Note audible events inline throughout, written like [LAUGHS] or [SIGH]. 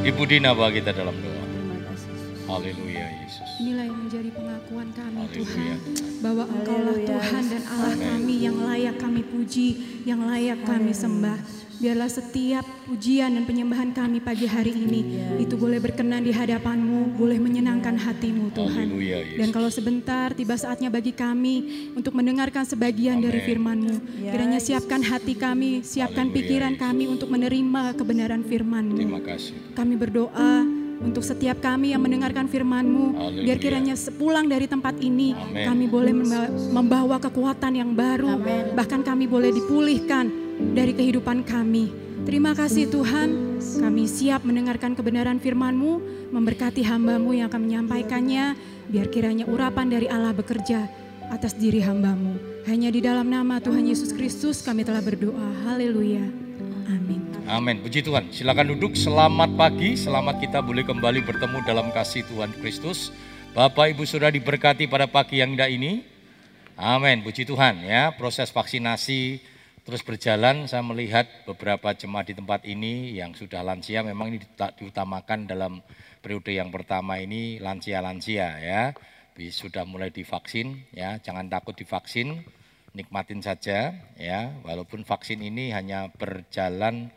Ibu Dina bawa kita dalam doa. Haleluya Yesus. Inilah yang menjadi pengakuan kami Haleluya. Tuhan bahwa Engkaulah. Tuhan dan Allah Amin. kami yang layak kami puji, yang layak kami sembah. Biarlah setiap pujian dan penyembahan kami pagi hari ini itu boleh berkenan di hadapan-Mu, boleh menyenangkan hatimu Tuhan. Dan kalau sebentar tiba saatnya bagi kami untuk mendengarkan sebagian dari Amin. firman-Mu. Kiranya siapkan hati kami, siapkan pikiran kami untuk menerima kebenaran firman-Mu. Terima kasih. Kami berdoa untuk setiap kami yang mendengarkan firman-Mu, Haleluya. biar kiranya sepulang dari tempat ini, Amin. kami boleh memba- membawa kekuatan yang baru, bahkan kami boleh dipulihkan dari kehidupan kami. Terima kasih Tuhan, kami siap mendengarkan kebenaran firman-Mu, memberkati hamba-Mu yang akan menyampaikannya, biar kiranya urapan dari Allah bekerja atas diri hamba-Mu. Hanya di dalam nama Tuhan Yesus Kristus kami telah berdoa. Haleluya. Amin. Amin. Puji Tuhan. Silakan duduk. Selamat pagi. Selamat kita boleh kembali bertemu dalam kasih Tuhan Kristus. Bapak Ibu sudah diberkati pada pagi yang indah ini. Amin. Puji Tuhan ya. Proses vaksinasi terus berjalan. Saya melihat beberapa jemaat di tempat ini yang sudah lansia memang ini diutamakan dalam periode yang pertama ini lansia-lansia ya. Sudah mulai divaksin ya. Jangan takut divaksin nikmatin saja ya walaupun vaksin ini hanya berjalan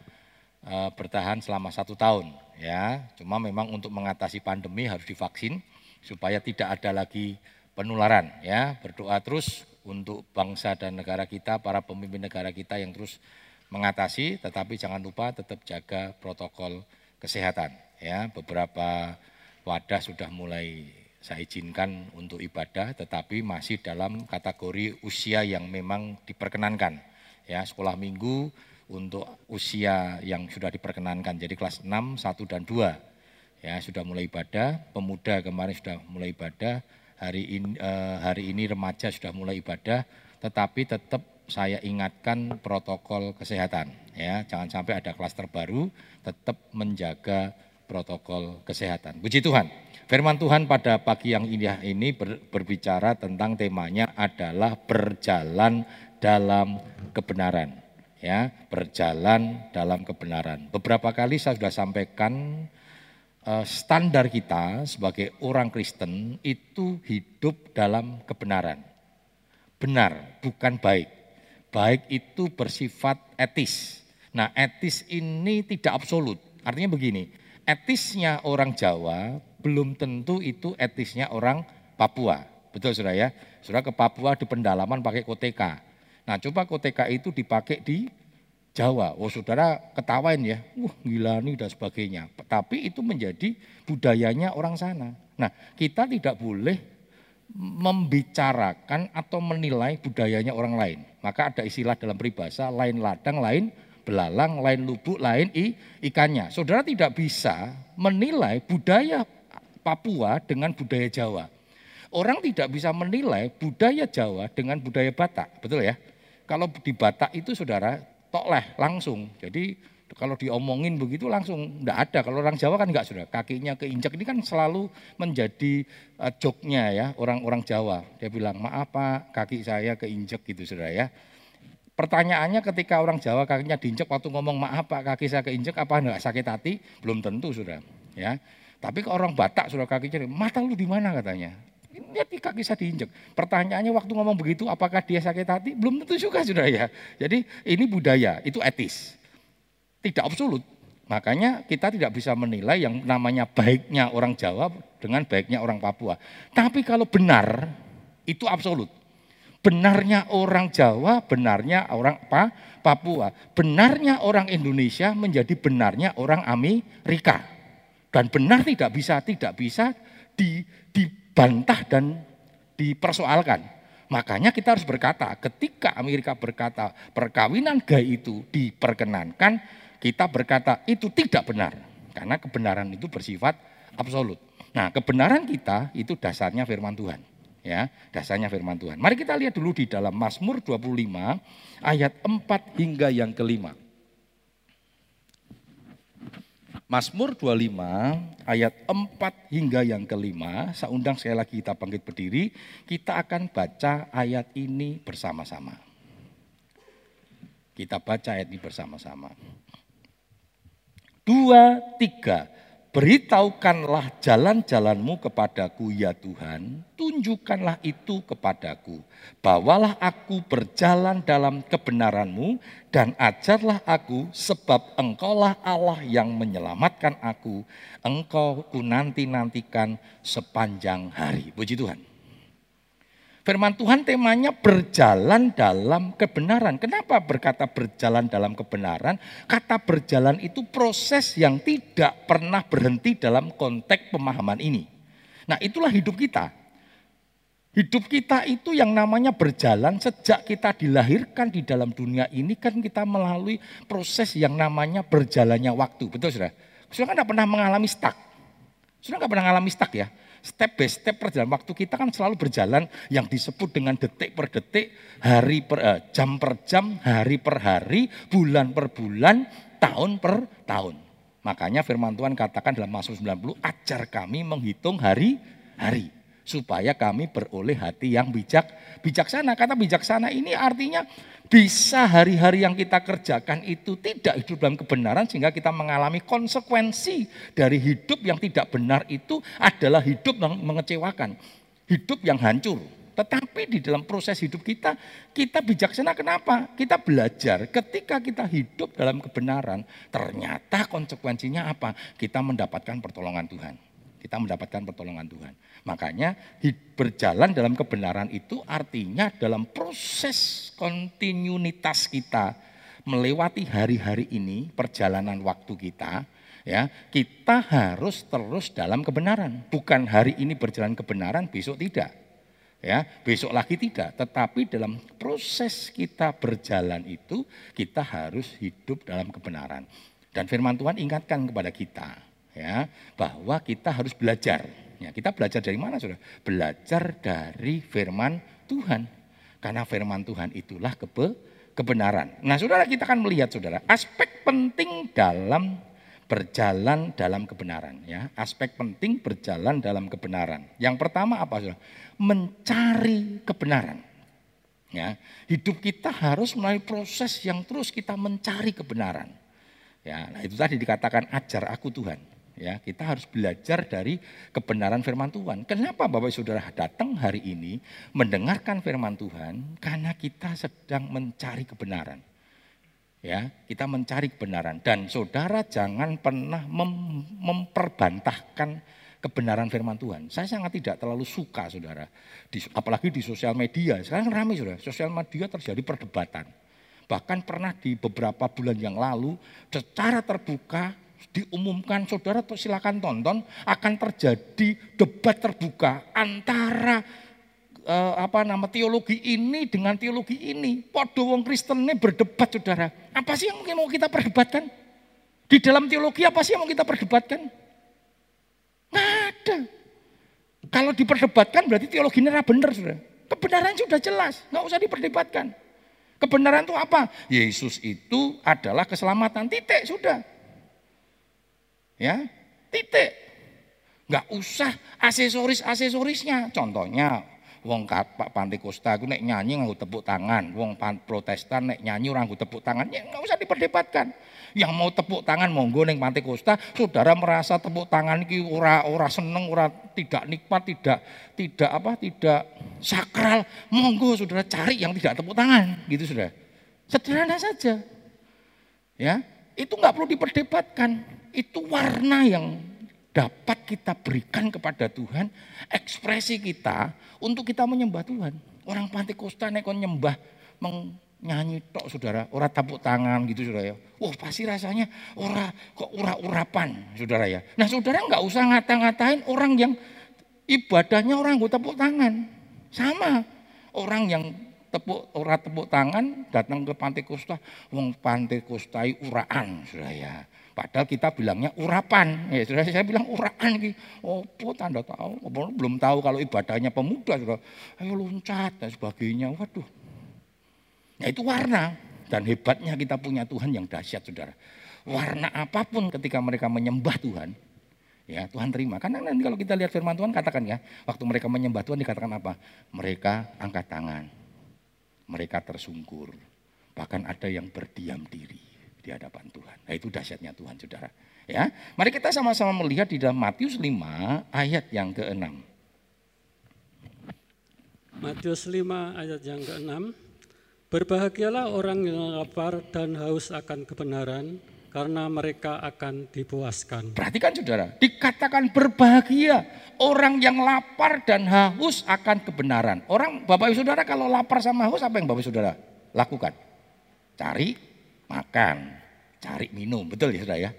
eh, bertahan selama satu tahun ya. Cuma memang untuk mengatasi pandemi harus divaksin supaya tidak ada lagi penularan ya. Berdoa terus untuk bangsa dan negara kita para pemimpin negara kita yang terus mengatasi tetapi jangan lupa tetap jaga protokol kesehatan ya. Beberapa wadah sudah mulai saya izinkan untuk ibadah tetapi masih dalam kategori usia yang memang diperkenankan ya. Sekolah minggu untuk usia yang sudah diperkenankan jadi kelas 6, 1 dan 2 ya sudah mulai ibadah pemuda kemarin sudah mulai ibadah hari ini eh, hari ini remaja sudah mulai ibadah tetapi tetap saya ingatkan protokol kesehatan. Ya jangan sampai ada klaster baru tetap menjaga protokol kesehatan. Puji Tuhan. Firman Tuhan pada pagi yang indah ini ber- berbicara tentang temanya adalah berjalan dalam kebenaran. Ya, berjalan dalam kebenaran. Beberapa kali saya sudah sampaikan eh, standar kita sebagai orang Kristen itu hidup dalam kebenaran. Benar, bukan baik. Baik itu bersifat etis. Nah, etis ini tidak absolut. Artinya begini, etisnya orang Jawa belum tentu itu etisnya orang Papua. Betul Saudara ya? Saudara ke Papua di pendalaman pakai koteka. Nah, coba koteka itu dipakai di Jawa. Oh, Saudara ketawain ya. Wah, gila nih dan sebagainya. Tapi itu menjadi budayanya orang sana. Nah, kita tidak boleh membicarakan atau menilai budayanya orang lain. Maka ada istilah dalam peribahasa lain ladang, lain belalang, lain lubuk, lain i, ikannya. Saudara tidak bisa menilai budaya Papua dengan budaya Jawa. Orang tidak bisa menilai budaya Jawa dengan budaya Batak, betul ya? Kalau di Batak itu saudara tokleh langsung. Jadi kalau diomongin begitu langsung enggak ada. Kalau orang Jawa kan enggak sudah. Kakinya keinjak ini kan selalu menjadi uh, joknya ya orang-orang Jawa. Dia bilang maaf pak kaki saya keinjak gitu saudara ya. Pertanyaannya ketika orang Jawa kakinya diinjak waktu ngomong maaf pak kaki saya keinjak apa enggak sakit hati? Belum tentu sudah ya. Tapi ke orang Batak sudah kakinya mata lu di mana katanya? Lihat di kaki saya diinjek. Pertanyaannya waktu ngomong begitu apakah dia sakit hati? Belum tentu juga sudah ya. Jadi ini budaya, itu etis tidak absolut. Makanya kita tidak bisa menilai yang namanya baiknya orang Jawa dengan baiknya orang Papua. Tapi kalau benar, itu absolut. Benarnya orang Jawa, benarnya orang apa? Papua. Benarnya orang Indonesia menjadi benarnya orang Amerika. Dan benar tidak bisa, tidak bisa di, dibantah dan dipersoalkan. Makanya kita harus berkata, ketika Amerika berkata perkawinan gay itu diperkenankan, kita berkata itu tidak benar. Karena kebenaran itu bersifat absolut. Nah kebenaran kita itu dasarnya firman Tuhan. Ya, dasarnya firman Tuhan. Mari kita lihat dulu di dalam Mazmur 25 ayat 4 hingga yang kelima. Mazmur 25 ayat 4 hingga yang kelima, saya undang sekali lagi kita bangkit berdiri, kita akan baca ayat ini bersama-sama. Kita baca ayat ini bersama-sama. Dua, tiga. Beritahukanlah jalan-jalanmu kepadaku ya Tuhan, tunjukkanlah itu kepadaku. Bawalah aku berjalan dalam kebenaranmu dan ajarlah aku sebab engkaulah Allah yang menyelamatkan aku. Engkau ku nanti-nantikan sepanjang hari. Puji Tuhan. Firman Tuhan temanya berjalan dalam kebenaran. Kenapa berkata berjalan dalam kebenaran? Kata berjalan itu proses yang tidak pernah berhenti dalam konteks pemahaman ini. Nah itulah hidup kita. Hidup kita itu yang namanya berjalan sejak kita dilahirkan di dalam dunia ini kan kita melalui proses yang namanya berjalannya waktu. Betul sudah? Sudah kan tidak pernah mengalami stuck. Sudah nggak pernah mengalami stuck ya? step by step perjalanan waktu kita kan selalu berjalan yang disebut dengan detik per detik, hari per eh, jam per jam, hari per hari, bulan per bulan, tahun per tahun. Makanya firman Tuhan katakan dalam Mazmur 90, ajar kami menghitung hari-hari supaya kami beroleh hati yang bijak bijaksana. Kata bijaksana ini artinya bisa hari-hari yang kita kerjakan itu tidak hidup dalam kebenaran sehingga kita mengalami konsekuensi dari hidup yang tidak benar itu adalah hidup yang mengecewakan, hidup yang hancur. Tetapi di dalam proses hidup kita, kita bijaksana kenapa? Kita belajar ketika kita hidup dalam kebenaran, ternyata konsekuensinya apa? Kita mendapatkan pertolongan Tuhan kita mendapatkan pertolongan Tuhan. Makanya berjalan dalam kebenaran itu artinya dalam proses kontinuitas kita melewati hari-hari ini, perjalanan waktu kita, ya kita harus terus dalam kebenaran. Bukan hari ini berjalan kebenaran, besok tidak. Ya, besok lagi tidak, tetapi dalam proses kita berjalan itu kita harus hidup dalam kebenaran. Dan firman Tuhan ingatkan kepada kita, ya bahwa kita harus belajar. Ya, kita belajar dari mana sudah? Belajar dari firman Tuhan. Karena firman Tuhan itulah kebe, kebenaran. Nah, Saudara kita akan melihat Saudara, aspek penting dalam berjalan dalam kebenaran ya. Aspek penting berjalan dalam kebenaran. Yang pertama apa Saudara? Mencari kebenaran. Ya, hidup kita harus melalui proses yang terus kita mencari kebenaran. Ya, nah itu tadi dikatakan ajar aku Tuhan. Ya, kita harus belajar dari kebenaran firman Tuhan. Kenapa Bapak Saudara datang hari ini mendengarkan firman Tuhan? Karena kita sedang mencari kebenaran. Ya, kita mencari kebenaran dan saudara jangan pernah mem memperbantahkan kebenaran firman Tuhan. Saya sangat tidak terlalu suka saudara, di, apalagi di sosial media. Sekarang ramai saudara, sosial media terjadi perdebatan. Bahkan pernah di beberapa bulan yang lalu secara terbuka diumumkan saudara silakan tonton akan terjadi debat terbuka antara eh, apa nama teologi ini dengan teologi ini. Podo wong Kristen ini berdebat saudara. Apa sih yang mungkin mau kita perdebatkan? Di dalam teologi apa sih yang mau kita perdebatkan? Nggak ada. Kalau diperdebatkan berarti teologinya benar saudara. Kebenaran sudah jelas, nggak usah diperdebatkan. Kebenaran itu apa? Yesus itu adalah keselamatan titik sudah. Ya, titik. Nggak usah aksesoris-aksesorisnya. Contohnya, wong Pak Pantekosta aku nek nyanyi nganggo tepuk tangan, wong Protestan nek nyanyi orang nganggo tepuk tangan, ya nggak usah diperdebatkan. Yang mau tepuk tangan monggo ning Pantekosta, saudara merasa tepuk tangan iki ora ora seneng, ora tidak nikmat, tidak tidak apa, tidak sakral, monggo saudara cari yang tidak tepuk tangan, gitu sudah. Sederhana saja. Ya, itu nggak perlu diperdebatkan itu warna yang dapat kita berikan kepada Tuhan, ekspresi kita untuk kita menyembah Tuhan. Orang Pantekosta nek kon nyembah nyanyi tok saudara, ora tepuk tangan gitu saudara ya. Wah pasti rasanya ora kok ura-urapan saudara ya. Nah saudara nggak usah ngata-ngatain orang yang ibadahnya orang gue tepuk tangan. Sama orang yang tepuk ora tepuk tangan datang ke Pantekosta, wong Pantekostai uraan saudara ya. Padahal kita bilangnya urapan. Ya, sudah saya bilang urapan. Oh, tanda tahu. Belum tahu kalau ibadahnya pemuda sudah. Ayo loncat dan sebagainya. Waduh. Nah itu warna. Dan hebatnya kita punya Tuhan yang dahsyat saudara. Warna apa pun ketika mereka menyembah Tuhan. Ya Tuhan terima. Karena nanti kalau kita lihat firman Tuhan katakan ya. Waktu mereka menyembah Tuhan dikatakan apa? Mereka angkat tangan. Mereka tersungkur. Bahkan ada yang berdiam diri di hadapan Tuhan. Nah itu dahsyatnya Tuhan saudara. Ya, mari kita sama-sama melihat di dalam Matius 5 ayat yang ke-6. Matius 5 ayat yang ke-6. Berbahagialah orang yang lapar dan haus akan kebenaran, karena mereka akan dipuaskan. Perhatikan saudara, dikatakan berbahagia orang yang lapar dan haus akan kebenaran. Orang Bapak Ibu Saudara kalau lapar sama haus apa yang Bapak Ibu Saudara lakukan? Cari makan, cari minum, betul ya Saudara ya?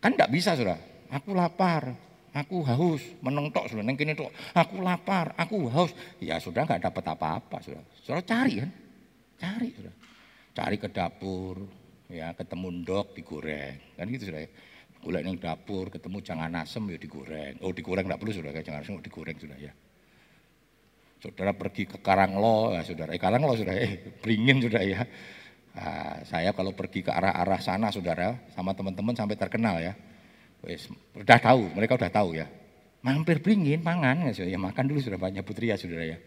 Kan tidak bisa Saudara, aku lapar, aku haus, menengtok Saudara, neng kini tok, aku lapar, aku haus. Ya sudah nggak dapat apa-apa Saudara. Saudara cari kan? Cari Saudara. Cari ke dapur, ya ketemu ndok digoreng kan gitu sudah ya gulai neng dapur ketemu jangan asem ya digoreng oh digoreng nggak perlu sudah jangan asem digoreng sudah ya saudara pergi ke Karanglo ya saudara eh Karanglo sudah eh beringin sudah ya nah, saya kalau pergi ke arah-arah sana saudara sama teman-teman sampai terkenal ya Wes, udah tahu mereka udah tahu ya mampir beringin pangan ya, makan dulu sudah banyak putri ya saudara ya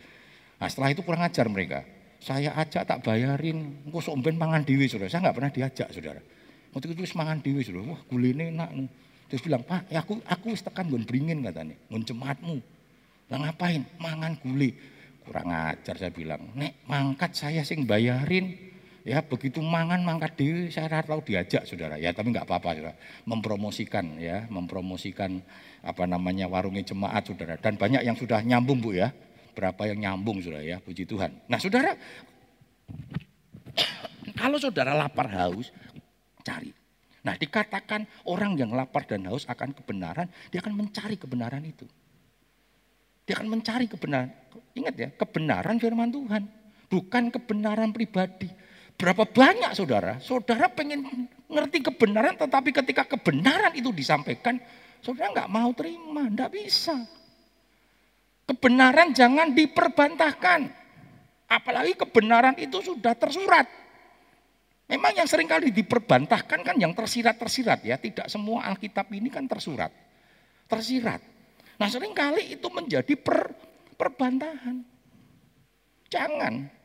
nah setelah itu kurang ajar mereka saya ajak tak bayarin, engkau somben mangan dewi saudara. Saya nggak pernah diajak saudara. Waktu itu mangan dewi saudara. Wah gulene enak. Terus bilang, Pak, ya aku aku tekan gon beringin katanya, gon cematmu. Lah ngapain? Mangan gule. Kurang ajar saya bilang, nek mangkat saya sing bayarin. Ya begitu mangan mangkat dewi, saya tahu diajak saudara. Ya tapi nggak apa-apa saudara. Mempromosikan ya, mempromosikan apa namanya warungnya jemaat saudara. Dan banyak yang sudah nyambung bu ya berapa yang nyambung sudah ya, puji Tuhan. Nah saudara, kalau saudara lapar haus, cari. Nah dikatakan orang yang lapar dan haus akan kebenaran, dia akan mencari kebenaran itu. Dia akan mencari kebenaran. Ingat ya, kebenaran firman Tuhan. Bukan kebenaran pribadi. Berapa banyak saudara, saudara pengen ngerti kebenaran tetapi ketika kebenaran itu disampaikan, saudara nggak mau terima, nggak bisa. Kebenaran jangan diperbantahkan. Apalagi kebenaran itu sudah tersurat. Memang yang sering kali diperbantahkan kan yang tersirat-tersirat ya. Tidak semua Alkitab ini kan tersurat. Tersirat. Nah sering kali itu menjadi per, perbantahan. Jangan.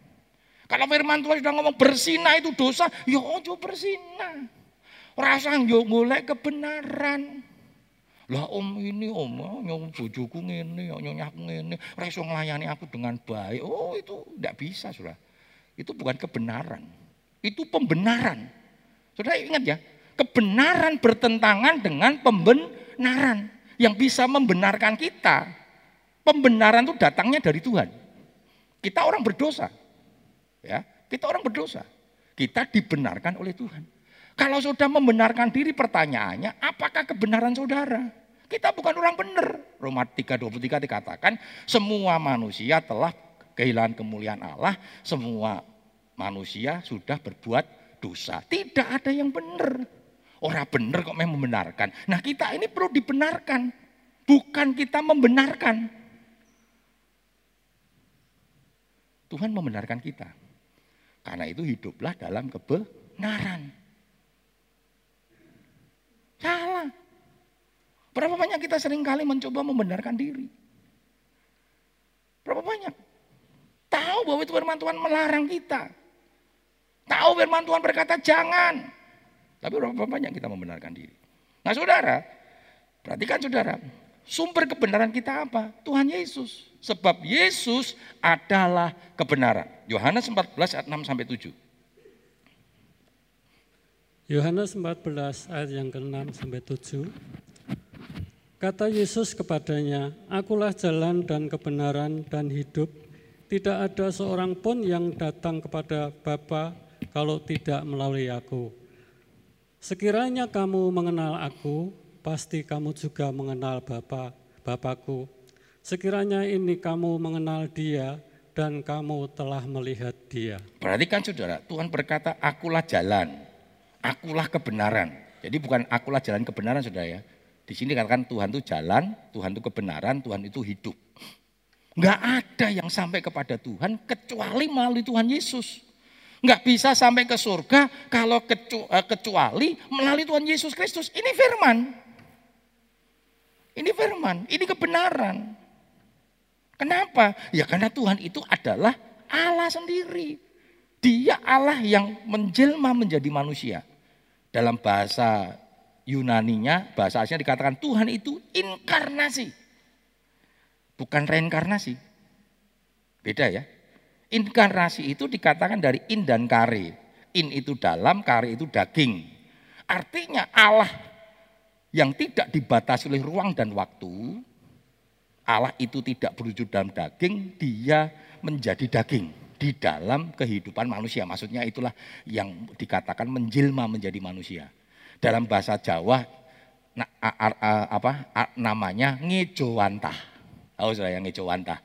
Kalau firman Tuhan sudah ngomong bersina itu dosa, ya ojo bersina. Rasa yo golek kebenaran. Lah om ini om, oh, nyong bojoku ngene, nyonyaku ngene, reso ngelayani aku dengan baik. Oh itu tidak bisa sudah. Itu bukan kebenaran. Itu pembenaran. Sudah ingat ya, kebenaran bertentangan dengan pembenaran. Yang bisa membenarkan kita. Pembenaran itu datangnya dari Tuhan. Kita orang berdosa. Ya, kita orang berdosa. Kita dibenarkan oleh Tuhan. Kalau sudah membenarkan diri pertanyaannya, apakah kebenaran saudara? Kita bukan orang benar. Roma 3.23 dikatakan, semua manusia telah kehilangan kemuliaan Allah, semua manusia sudah berbuat dosa. Tidak ada yang benar. Orang benar kok memang membenarkan. Nah kita ini perlu dibenarkan. Bukan kita membenarkan. Tuhan membenarkan kita. Karena itu hiduplah dalam kebenaran. Salah. Berapa banyak kita sering kali mencoba membenarkan diri? Berapa banyak? Tahu bahwa itu firman Tuhan melarang kita. Tahu firman Tuhan berkata jangan. Tapi berapa banyak kita membenarkan diri? Nah saudara, perhatikan saudara. Sumber kebenaran kita apa? Tuhan Yesus. Sebab Yesus adalah kebenaran. Yohanes 14 ayat 6 sampai 7. Yohanes 14 ayat yang ke-6 sampai 7. Kata Yesus kepadanya, "Akulah jalan dan kebenaran dan hidup. Tidak ada seorang pun yang datang kepada Bapa kalau tidak melalui aku. Sekiranya kamu mengenal aku, pasti kamu juga mengenal Bapa, Bapakku. Sekiranya ini kamu mengenal Dia dan kamu telah melihat Dia." Perhatikan Saudara, Tuhan berkata, "Akulah jalan." akulah kebenaran. Jadi bukan akulah jalan kebenaran sudah ya. Di sini katakan Tuhan itu jalan, Tuhan itu kebenaran, Tuhan itu hidup. Enggak ada yang sampai kepada Tuhan kecuali melalui Tuhan Yesus. Enggak bisa sampai ke surga kalau eh, kecuali melalui Tuhan Yesus Kristus. Ini firman. Ini firman, ini kebenaran. Kenapa? Ya karena Tuhan itu adalah Allah sendiri. Dia Allah yang menjelma menjadi manusia. Dalam bahasa Yunaninya, bahasa aslinya dikatakan Tuhan itu inkarnasi. Bukan reinkarnasi. Beda ya. Inkarnasi itu dikatakan dari in dan kare. In itu dalam, kare itu daging. Artinya Allah yang tidak dibatasi oleh ruang dan waktu, Allah itu tidak berwujud dalam daging, dia menjadi daging di dalam kehidupan manusia. Maksudnya itulah yang dikatakan menjelma menjadi manusia. Dalam bahasa Jawa na, a, a, a, apa a, namanya ngejowantah. Tahu sudah yang ngejowantah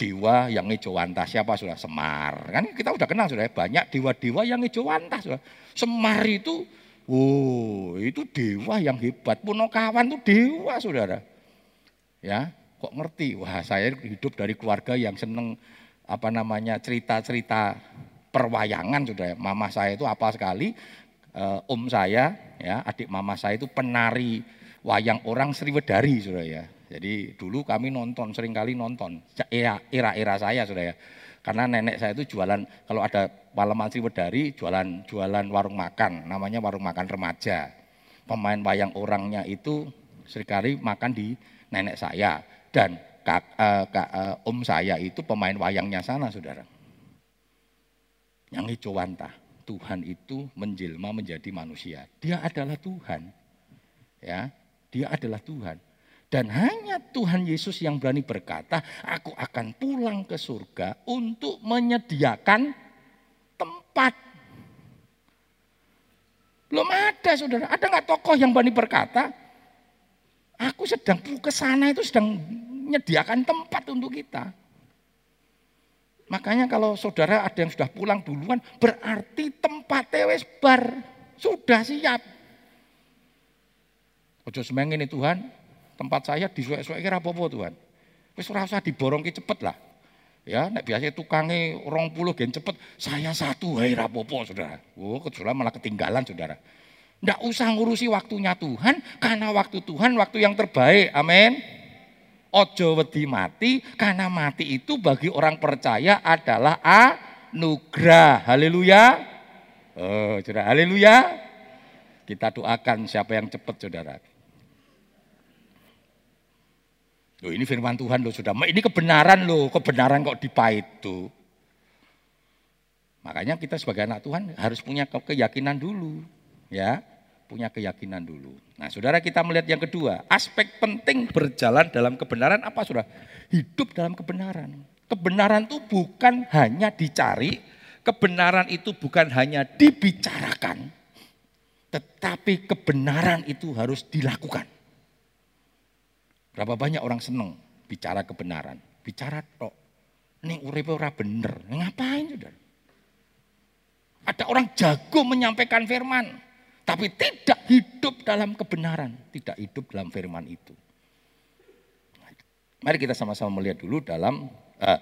dewa yang ngejowantah siapa sudah Semar kan kita udah kenal sudah ya. banyak dewa-dewa yang ngejowantah sudah Semar itu wow itu dewa yang hebat Punokawan itu dewa saudara ya kok ngerti wah saya hidup dari keluarga yang seneng apa namanya cerita-cerita perwayangan sudah ya. mama saya itu apa sekali uh, om saya ya adik mama saya itu penari wayang orang Sriwedari sudah ya jadi dulu kami nonton, sering kali nonton. Era-era saya sudah ya. Karena nenek saya itu jualan, kalau ada Paleman Sriwedari, jualan jualan warung makan, namanya warung makan remaja. Pemain wayang orangnya itu sering kali makan di nenek saya. Dan kak, uh, kak, uh, om saya itu pemain wayangnya sana, saudara. Yang hijau wantah. Tuhan itu menjelma menjadi manusia. Dia adalah Tuhan. Ya, dia adalah Tuhan. Dan hanya Tuhan Yesus yang berani berkata, aku akan pulang ke surga untuk menyediakan. Belum ada saudara, ada nggak tokoh yang berani berkata, aku sedang ke sana itu sedang menyediakan tempat untuk kita. Makanya kalau saudara ada yang sudah pulang duluan, berarti tempat tewes bar, sudah siap. Ojo semeng ini Tuhan, tempat saya disuwek-suwek kira apa-apa Tuhan. Wis ora usah diborongke cepet lah. Ya, nek biasa tukange orang puluh gen cepet, saya satu, hei rapopo saudara. Oh, kecuali malah ketinggalan saudara. Ndak usah ngurusi waktunya Tuhan, karena waktu Tuhan waktu yang terbaik. Amin. Ojo wedi mati, karena mati itu bagi orang percaya adalah anugerah. Haleluya. Oh, saudara, haleluya. Kita doakan siapa yang cepat saudara. Loh ini firman Tuhan loh sudah. Ini kebenaran loh, kebenaran kok dipahit tuh. Makanya kita sebagai anak Tuhan harus punya keyakinan dulu. Ya, punya keyakinan dulu. Nah saudara kita melihat yang kedua. Aspek penting berjalan dalam kebenaran apa saudara? Hidup dalam kebenaran. Kebenaran itu bukan hanya dicari. Kebenaran itu bukan hanya dibicarakan. Tetapi kebenaran itu harus dilakukan. Berapa banyak orang seneng bicara kebenaran, bicara tok. Ini uripe ora bener, ngapain sudah? Ada orang jago menyampaikan firman, tapi tidak hidup dalam kebenaran, tidak hidup dalam firman itu. Mari kita sama-sama melihat dulu dalam uh,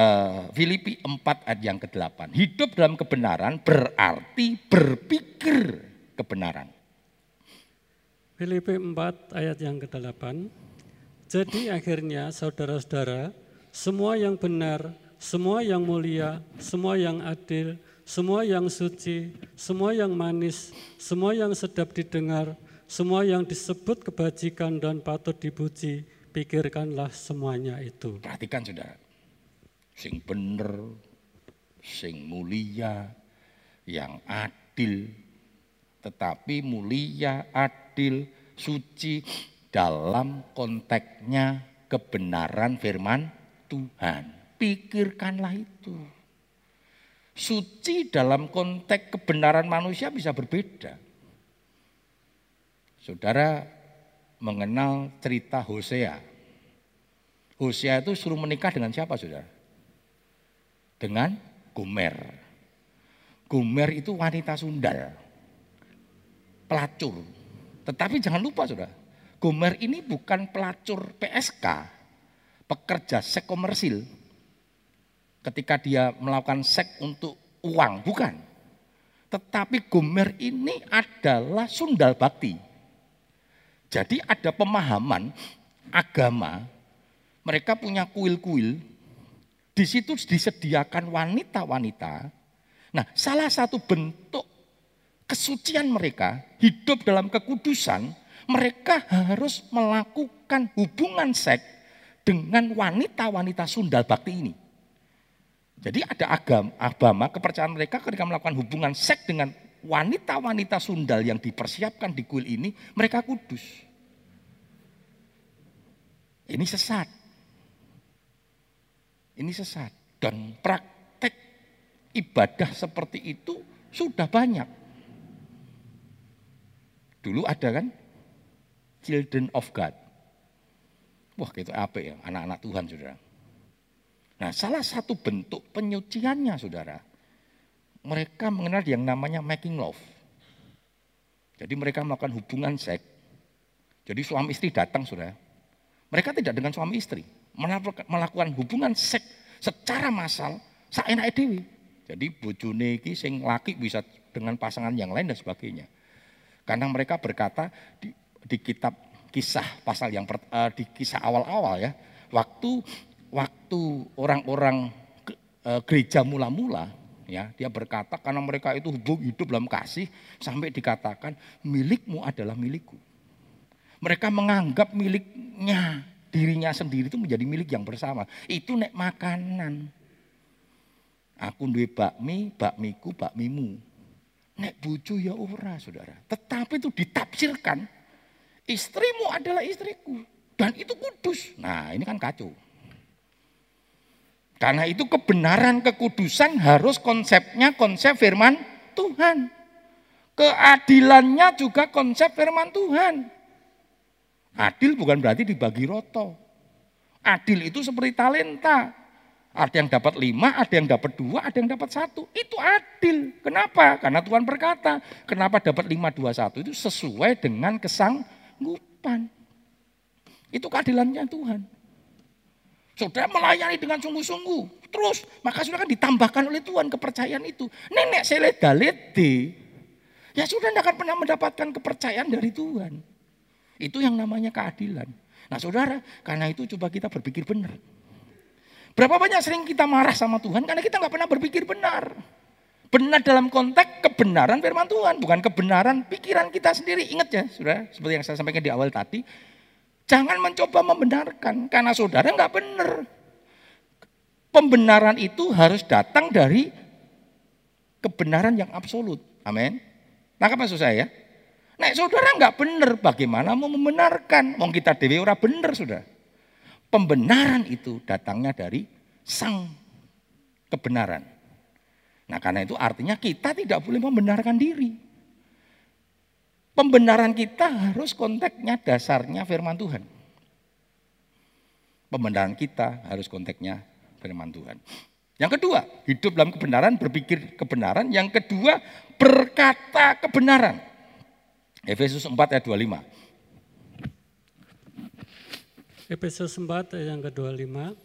uh, Filipi 4 ayat yang ke-8. Hidup dalam kebenaran berarti berpikir kebenaran. Filipi 4 ayat yang ke-8. Jadi akhirnya saudara-saudara, semua yang benar, semua yang mulia, semua yang adil, semua yang suci, semua yang manis, semua yang sedap didengar, semua yang disebut kebajikan dan patut dipuji, pikirkanlah semuanya itu. Perhatikan saudara, sing bener, sing mulia, yang adil, tetapi mulia, adil, suci, dalam konteksnya kebenaran firman Tuhan. Pikirkanlah itu. Suci dalam konteks kebenaran manusia bisa berbeda. Saudara mengenal cerita Hosea. Hosea itu suruh menikah dengan siapa saudara? Dengan Gomer. Gomer itu wanita sundal. Pelacur. Tetapi jangan lupa saudara, Gomer ini bukan pelacur PSK, pekerja seks komersil. Ketika dia melakukan seks untuk uang, bukan. Tetapi Gomer ini adalah sundal bakti. Jadi ada pemahaman agama, mereka punya kuil-kuil, di situ disediakan wanita-wanita. Nah, salah satu bentuk kesucian mereka, hidup dalam kekudusan, mereka harus melakukan hubungan seks dengan wanita-wanita sundal bakti ini. Jadi ada agama, agama kepercayaan mereka ketika melakukan hubungan seks dengan wanita-wanita sundal yang dipersiapkan di kuil ini, mereka kudus. Ini sesat. Ini sesat. Dan praktek ibadah seperti itu sudah banyak. Dulu ada kan Children of God. Wah itu apa ya, anak-anak Tuhan saudara. Nah salah satu bentuk penyuciannya saudara, mereka mengenal yang namanya making love. Jadi mereka melakukan hubungan seks. Jadi suami istri datang saudara. Mereka tidak dengan suami istri. Melakukan hubungan seks secara massal seenak dewi. Jadi bojone iki sing laki bisa dengan pasangan yang lain dan sebagainya. Karena mereka berkata di, kitab kisah pasal yang uh, di kisah awal-awal ya, waktu waktu orang-orang e, gereja mula-mula ya dia berkata karena mereka itu hubung hidup dalam kasih sampai dikatakan milikmu adalah milikku. Mereka menganggap miliknya dirinya sendiri itu menjadi milik yang bersama. Itu nek makanan. Aku duwe bakmi, bakmiku, bakmimu. Nek bucu ya ora, Saudara. Tetapi itu ditafsirkan istrimu adalah istriku dan itu kudus. Nah, ini kan kacau. Karena itu kebenaran kekudusan harus konsepnya konsep firman Tuhan. Keadilannya juga konsep firman Tuhan. Adil bukan berarti dibagi roto. Adil itu seperti talenta. Ada yang dapat lima, ada yang dapat dua, ada yang dapat satu. Itu adil. Kenapa? Karena Tuhan berkata, kenapa dapat lima, dua, satu itu sesuai dengan kesanggupan. Itu keadilannya Tuhan. Saudara melayani dengan sungguh-sungguh. Terus, maka sudah kan ditambahkan oleh Tuhan kepercayaan itu. Nenek sele dalete. Ya sudah tidak akan pernah mendapatkan kepercayaan dari Tuhan. Itu yang namanya keadilan. Nah saudara, karena itu coba kita berpikir benar. Berapa banyak sering kita marah sama Tuhan karena kita nggak pernah berpikir benar. Benar dalam konteks kebenaran firman Tuhan, bukan kebenaran pikiran kita sendiri. Ingat ya, saudara, seperti yang saya sampaikan di awal tadi, Jangan mencoba membenarkan karena saudara nggak benar. Pembenaran itu harus datang dari kebenaran yang absolut. Amin. Nangkap maksud saya? Nah, saudara nggak benar, bagaimana mau membenarkan? Mau kita dewi ora benar, sudah. Pembenaran itu datangnya dari sang kebenaran. Nah, karena itu artinya kita tidak boleh membenarkan diri. Pembenaran kita harus konteksnya dasarnya firman Tuhan. Pembenaran kita harus konteksnya firman Tuhan. Yang kedua, hidup dalam kebenaran, berpikir kebenaran. Yang kedua, berkata kebenaran. Efesus 4 ayat 25. Efesus 4 ayat yang ke-25.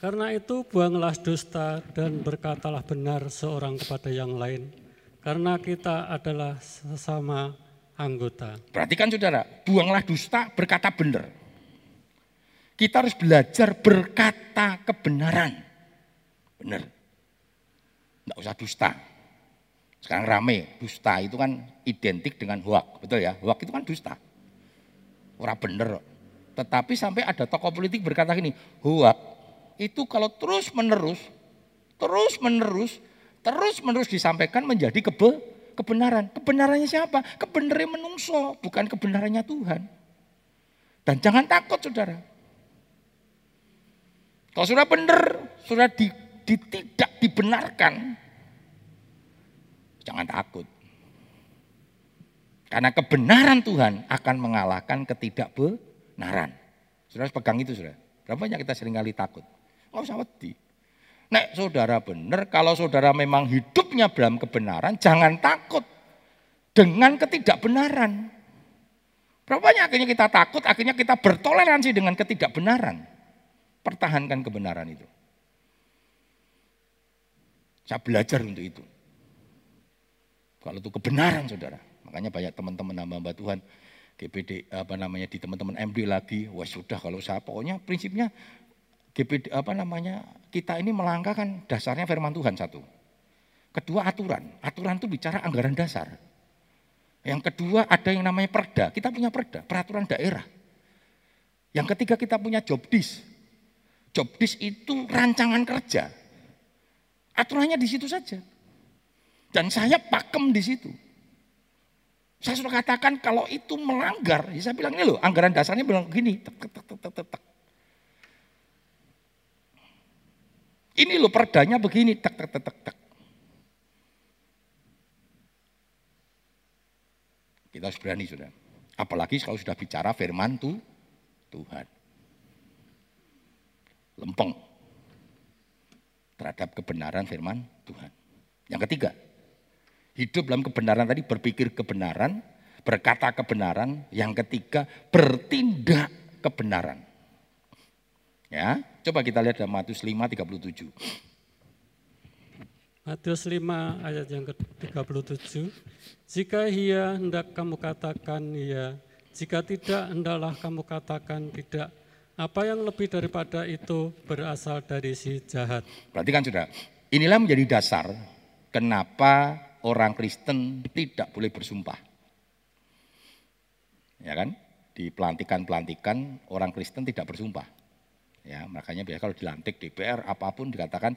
Karena itu buanglah dusta dan berkatalah benar seorang kepada yang lain. Karena kita adalah sesama anggota. Perhatikan saudara, buanglah dusta, berkata benar. Kita harus belajar berkata kebenaran. Benar. Tidak usah dusta. Sekarang rame, dusta itu kan identik dengan hoak. Betul ya, hoak itu kan dusta. Orang benar. Tetapi sampai ada tokoh politik berkata gini, hoak itu kalau terus menerus, terus menerus, terus menerus disampaikan menjadi kebe, kebenaran. Kebenarannya siapa? Kebenarannya menungso, bukan kebenarannya Tuhan. Dan jangan takut saudara. Kalau sudah benar, sudah di, di, tidak dibenarkan, jangan takut. Karena kebenaran Tuhan akan mengalahkan ketidakbenaran. Sudah pegang itu sudah. Berapa banyak kita sering kali takut? Nggak usah wedi. Nek saudara benar, kalau saudara memang hidupnya dalam kebenaran, jangan takut dengan ketidakbenaran. Berapa banyak akhirnya kita takut, akhirnya kita bertoleransi dengan ketidakbenaran. Pertahankan kebenaran itu. Saya belajar untuk itu. Kalau itu kebenaran saudara. Makanya banyak teman-teman hamba Tuhan, GPD apa namanya di teman-teman MD lagi, wah sudah kalau saya pokoknya prinsipnya GPD apa namanya kita ini melangkahkan dasarnya firman Tuhan satu. Kedua aturan. Aturan itu bicara anggaran dasar. Yang kedua ada yang namanya perda. Kita punya perda, peraturan daerah. Yang ketiga kita punya job disk. Job disk itu rancangan kerja. Aturannya di situ saja. Dan saya pakem di situ. Saya sudah katakan kalau itu melanggar, ya saya bilang ini loh, anggaran dasarnya bilang tek, tek, tek, tek, tek, tek. Ini loh perdanya begini, tek, tek, tek, tek. Kita harus berani sudah. Apalagi kalau sudah bicara firman tuh Tuhan. Lempeng terhadap kebenaran firman Tuhan. Yang ketiga, hidup dalam kebenaran tadi berpikir kebenaran, berkata kebenaran. Yang ketiga, bertindak kebenaran. Ya, coba kita lihat dalam Matius 5 37. Matius 5 ayat yang ke-37. Jika iya hendak kamu katakan iya, jika tidak hendaklah kamu katakan tidak. Apa yang lebih daripada itu berasal dari si jahat. Berarti kan sudah, inilah menjadi dasar kenapa orang Kristen tidak boleh bersumpah. Ya kan? Di pelantikan-pelantikan orang Kristen tidak bersumpah. Ya, makanya biasa kalau dilantik DPR apa pun dikatakan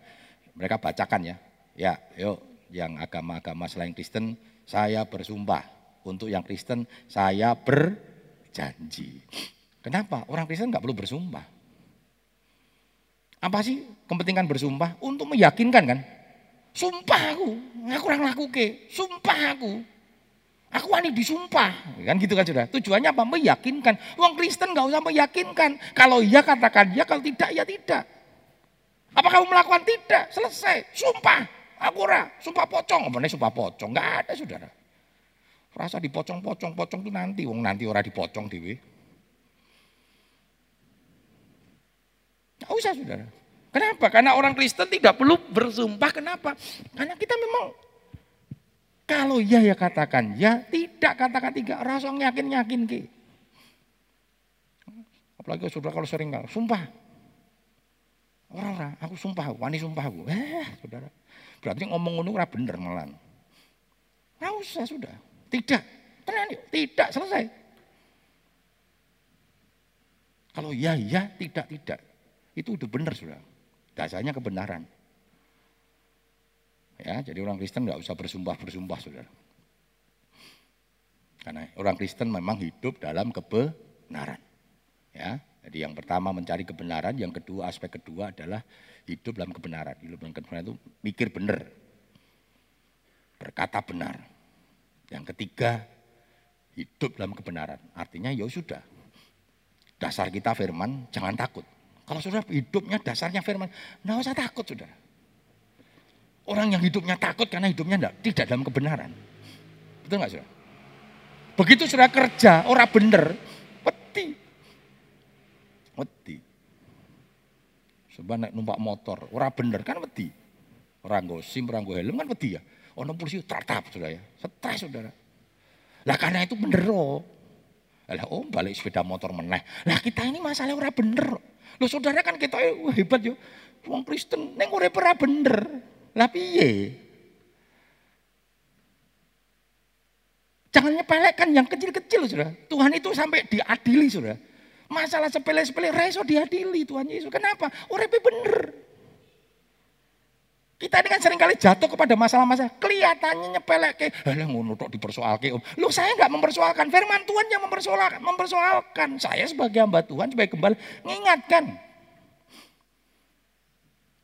mereka bacakan ya. Ya, yuk yang agama-agama selain Kristen saya bersumpah. Untuk yang Kristen saya berjanji. Kenapa? Orang Kristen nggak perlu bersumpah. Apa sih kepentingan bersumpah? Untuk meyakinkan kan? Sumpah aku, aku orang laku ke, sumpah aku. Aku wani disumpah, kan gitu kan sudah. Tujuannya apa? Meyakinkan. Uang Kristen nggak usah meyakinkan. Kalau iya katakan ya, kalau tidak ya tidak. Apa kamu melakukan tidak? Selesai. Sumpah. Aku sumpah pocong. Apa sumpah pocong? Nggak ada saudara. Rasa dipocong-pocong, pocong itu nanti. Wong nanti ora dipocong dewi. Nggak usah saudara. Kenapa? Karena orang Kristen tidak perlu bersumpah. Kenapa? Karena kita memang kalau ya ya katakan ya, tidak katakan tidak. Rasa yakin yakin ke. Apalagi saudara kalau sering nggak sumpah. Orang-orang, aku sumpah, wani sumpah aku. Eh, saudara. Berarti ngomong ngono ora bener malan. Nggak usah sudah. Tidak. Tenang yuk. Tidak selesai. Kalau ya ya, tidak tidak. Itu udah benar sudah. Dasarnya kebenaran. Ya, jadi orang Kristen nggak usah bersumpah-bersumpah, saudara. Karena orang Kristen memang hidup dalam kebenaran. Ya, jadi yang pertama mencari kebenaran, yang kedua aspek kedua adalah hidup dalam kebenaran. Hidup dalam kebenaran itu mikir benar, berkata benar. Yang ketiga hidup dalam kebenaran. Artinya ya sudah, dasar kita firman, jangan takut. Kalau saudara hidupnya dasarnya firman, nggak usah takut saudara. Orang yang hidupnya takut karena hidupnya enggak, tidak dalam kebenaran. Betul nggak saudara? Begitu sudah kerja, orang bener, peti. Wedi. Sebab naik numpak motor, orang bener kan wedi. Orang go sim, orang go helm kan wedi ya. Ono polisi tatap saudara ya, stres saudara. Lah karena itu bener loh. Lah oh balik sepeda motor meneh. Lah kita ini masalah orang bener. Loh saudara kan kita hebat yo. Wong Kristen neng ora bener. Lah piye? Jangan nyepelekan yang kecil-kecil Saudara. Tuhan itu sampai diadili Saudara. Masalah sepele-sepele reso diadili Tuhan Yesus. Kenapa? Uripe bener. Kita ini kan sering kali jatuh kepada masalah-masalah kelihatannya nyepelek ke, halah ngono tok dipersoalke om. Lu saya nggak mempersoalkan, firman Tuhan yang mempersoalkan, mempersoalkan. Saya sebagai hamba Tuhan sebagai kembali mengingatkan.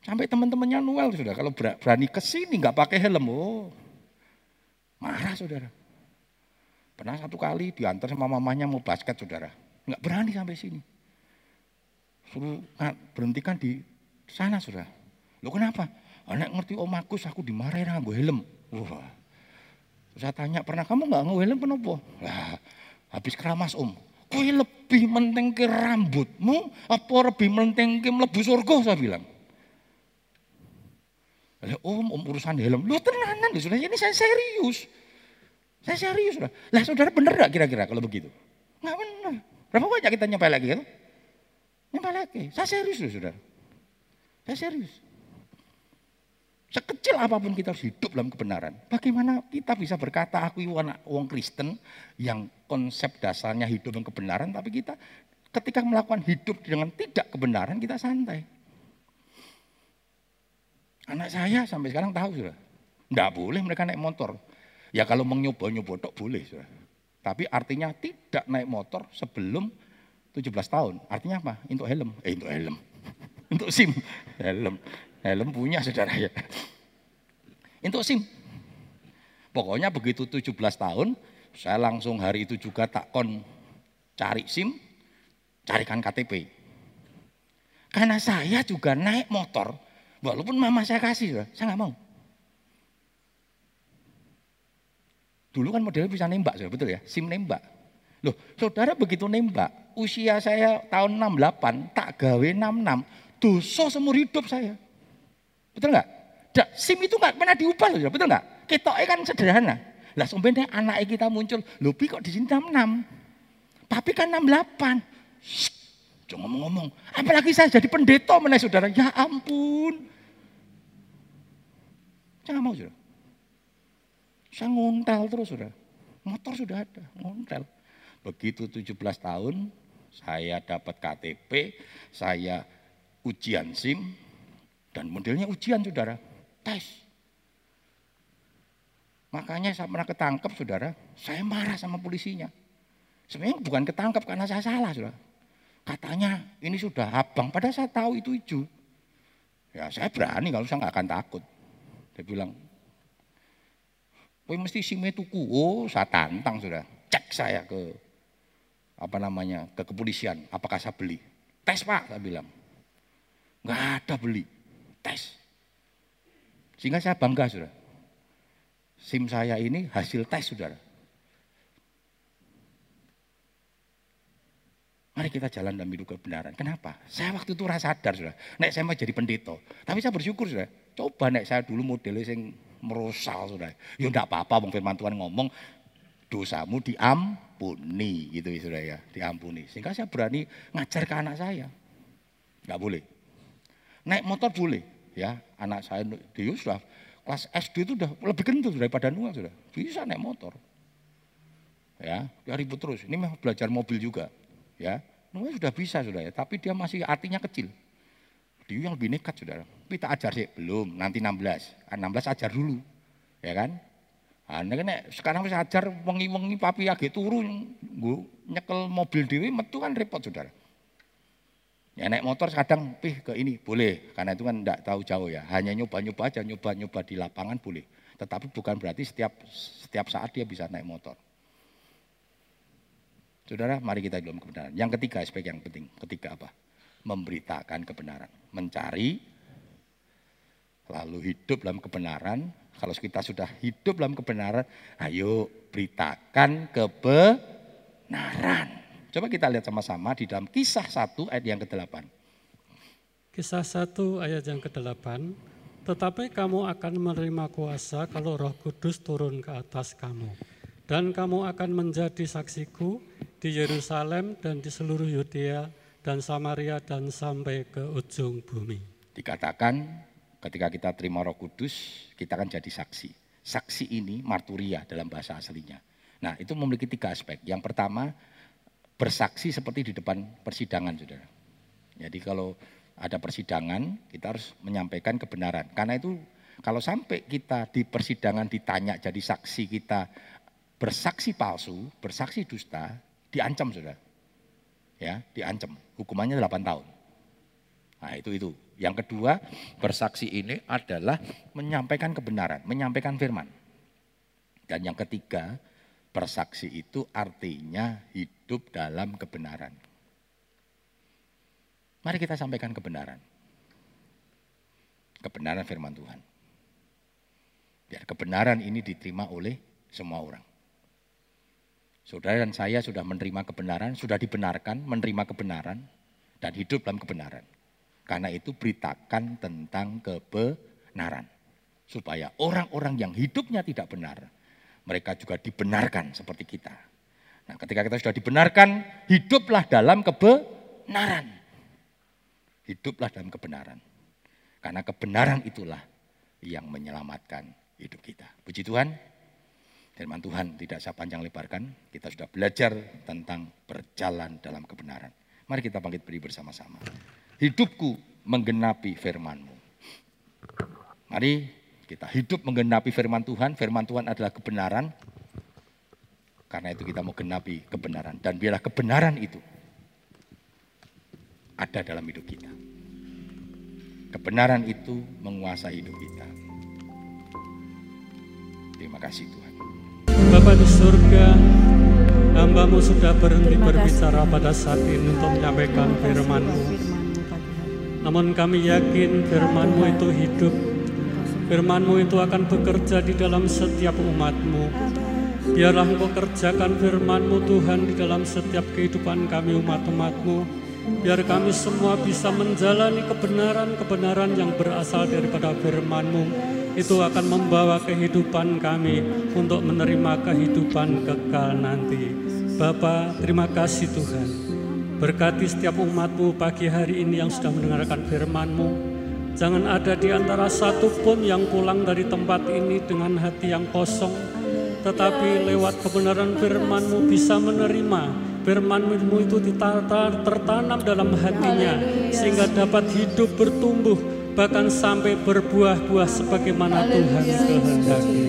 Sampai teman-temannya Noel sudah kalau berani ke sini nggak pakai helm, oh marah saudara. Pernah satu kali diantar sama mamanya mau basket saudara, nggak berani sampai sini. Suruh nah, berhentikan di sana saudara. Lo kenapa? Anak ngerti om Agus aku dimarahin gue helm. Wah. Saya tanya pernah kamu nggak nge helm kenapa? Lah, habis keramas om. Kue lebih menting ke rambutmu apa lebih menting ke melebu surga saya bilang. Lah om, om urusan helm. Lu tenanan sudah ini saya serius. Saya serius sudah. Lah saudara bener gak kira-kira kalau begitu? Nggak benar. Berapa banyak kita nyampe lagi kan? Nyampe lagi. Saya serius loh saudara. Saya serius. Sekecil apa pun kita harus hidup dalam kebenaran. Bagaimana kita bisa berkata aku anak wong Kristen yang konsep dasarnya hidup dalam kebenaran, tapi kita ketika melakukan hidup dengan tidak kebenaran kita santai. Anak saya sampai sekarang tahu sudah, nggak boleh mereka naik motor. Ya kalau mau nyoba-nyoba tok boleh sudah. Tapi artinya tidak naik motor sebelum 17 tahun. Artinya apa? Untuk helm. Eh, untuk helm. [LAUGHS] untuk SIM. Helm. Helm punya saudara ya. Untuk SIM. Pokoknya begitu 17 tahun, saya langsung hari itu juga tak kon cari SIM, carikan KTP. Karena saya juga naik motor, walaupun mama saya kasih, saya nggak mau. Dulu kan modelnya bisa nembak, betul ya? SIM nembak. Loh, saudara begitu nembak, usia saya tahun 68, tak gawe 66, dosa seumur hidup saya. Betul nggak? SIM itu nggak pernah diubah loh, betul nggak? Kita kan sederhana. Lah sebenarnya anak kita muncul, lebih kok di sini 66. Papi kan 68. Shh, jangan ngomong-ngomong. Apalagi saya jadi pendeta mana saudara. Ya ampun. Jangan mau saudara. Saya ngontel terus saudara. Motor sudah ada, ngontel. Begitu 17 tahun, saya dapat KTP, saya ujian SIM, dan modelnya ujian saudara, tes. Makanya saya pernah ketangkep saudara, saya marah sama polisinya. Sebenarnya bukan ketangkep karena saya salah saudara. Katanya ini sudah abang, padahal saya tahu itu hijau. Ya saya berani kalau saya nggak akan takut. Dia bilang, Kowe mesti sime tuku. Oh, saya tantang sudah. Cek saya ke apa namanya ke kepolisian. Apakah saya beli? Tes pak, saya bilang. Nggak ada beli tes. Sehingga saya bangga saudara. SIM saya ini hasil tes saudara. Mari kita jalan dalam hidup kebenaran. Kenapa? Saya waktu itu rasa sadar sudah. Nek saya mau jadi pendeta. Tapi saya bersyukur sudah. Coba nek saya dulu modelnya yang merosal sudah. Ya enggak apa-apa bang firman Tuhan ngomong dosamu diampuni gitu ya sudah ya. Diampuni. Sehingga saya berani ngajar ke anak saya. Enggak boleh. Naik motor boleh ya anak saya di Yusuf kelas SD itu sudah lebih kentul daripada Noah sudah bisa naik motor ya dia ribut terus ini memang belajar mobil juga ya. Noah sudah bisa sudah ya. Tapi dia masih artinya kecil. Dia yang lebih nekat sudah kita ajar sih belum. Nanti 16 16 ah, ajar dulu. Ya kan? Nah, kan sekarang bisa ajar wengi-wengi papi agak turun, gue nyekel mobil dewi metu kan repot saudara. Ya naik motor kadang pih ke ini boleh. Karena itu kan tidak tahu jauh ya. Hanya nyoba-nyoba aja, nyoba-nyoba di lapangan boleh. Tetapi bukan berarti setiap setiap saat dia bisa naik motor. Saudara, mari kita dalam kebenaran. Yang ketiga aspek yang penting. Ketiga apa? Memberitakan kebenaran. Mencari, lalu hidup dalam kebenaran. Kalau kita sudah hidup dalam kebenaran, ayo beritakan kebenaran. Coba kita lihat sama-sama di dalam kisah 1 ayat yang ke-8. Kisah 1 ayat yang ke-8. Tetapi kamu akan menerima kuasa kalau roh kudus turun ke atas kamu. Dan kamu akan menjadi saksiku di Yerusalem dan di seluruh Yudea dan Samaria dan sampai ke ujung bumi. Dikatakan ketika kita terima roh kudus, kita akan jadi saksi. Saksi ini marturia dalam bahasa aslinya. Nah itu memiliki tiga aspek. Yang pertama bersaksi seperti di depan persidangan, saudara. Jadi kalau ada persidangan, kita harus menyampaikan kebenaran. Karena itu kalau sampai kita di persidangan ditanya jadi saksi kita bersaksi palsu, bersaksi dusta, diancam saudara. Ya, diancam. Hukumannya 8 tahun. Nah itu itu. Yang kedua, bersaksi ini adalah menyampaikan kebenaran, menyampaikan firman. Dan yang ketiga, Bersaksi itu artinya hidup dalam kebenaran. Mari kita sampaikan kebenaran. Kebenaran firman Tuhan. Biar kebenaran ini diterima oleh semua orang. Saudara dan saya sudah menerima kebenaran, sudah dibenarkan, menerima kebenaran, dan hidup dalam kebenaran. Karena itu beritakan tentang kebenaran. Supaya orang-orang yang hidupnya tidak benar, mereka juga dibenarkan seperti kita. Nah, ketika kita sudah dibenarkan, hiduplah dalam kebenaran. Hiduplah dalam kebenaran. Karena kebenaran itulah yang menyelamatkan hidup kita. Puji Tuhan, firman Tuhan tidak saya panjang lebarkan, kita sudah belajar tentang berjalan dalam kebenaran. Mari kita bangkit beri bersama-sama. Hidupku menggenapi firman-Mu. Mari kita hidup menggenapi firman Tuhan. Firman Tuhan adalah kebenaran. Karena itu kita mau genapi kebenaran. Dan biarlah kebenaran itu ada dalam hidup kita. Kebenaran itu menguasai hidup kita. Terima kasih Tuhan. Hambamu sudah berhenti berbicara pada saat ini untuk menyampaikan firman-Mu. Namun kami yakin firman-Mu itu hidup, firman-Mu itu akan bekerja di dalam setiap umat-Mu. Biarlah Engkau kerjakan firman-Mu Tuhan di dalam setiap kehidupan kami umat-umat-Mu. Biar kami semua bisa menjalani kebenaran-kebenaran yang berasal daripada firman-Mu. Itu akan membawa kehidupan kami untuk menerima kehidupan kekal nanti. Bapa, terima kasih Tuhan. Berkati setiap umatmu pagi hari ini yang sudah mendengarkan firman-Mu. Jangan ada di antara satu pun yang pulang dari tempat ini dengan hati yang kosong. Tetapi lewat kebenaran firman-Mu bisa menerima firman-Mu itu tertanam dalam hatinya sehingga dapat hidup bertumbuh bahkan sampai berbuah-buah sebagaimana Tuhan kehendaki.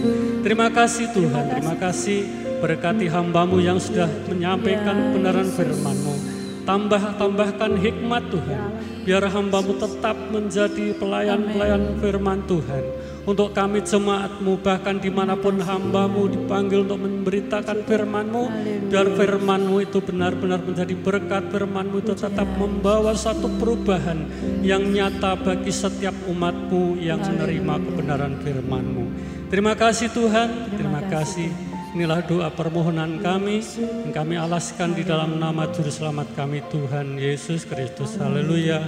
Terima kasih Tuhan, terima kasih. berkati hambamu yang sudah menyampaikan kebenaran firman-Mu. Tambah-tambahkan hikmat Tuhan, biar hambamu tetap menjadi pelayan-pelayan firman Tuhan. Untuk kami jemaatmu bahkan di mana pun hambamu dipanggil untuk memberitakan firmanmu biar firmanmu itu benar-benar menjadi berkat firmanmu itu tetap membawa satu perubahan yang nyata bagi setiap umatmu yang menerima kebenaran firmanmu. Terima kasih Tuhan. Terima kasih Inilah doa permohonan kami yang kami alaskan di dalam nama Juru Selamat kami Tuhan Yesus Kristus. Haleluya.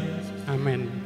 Amin.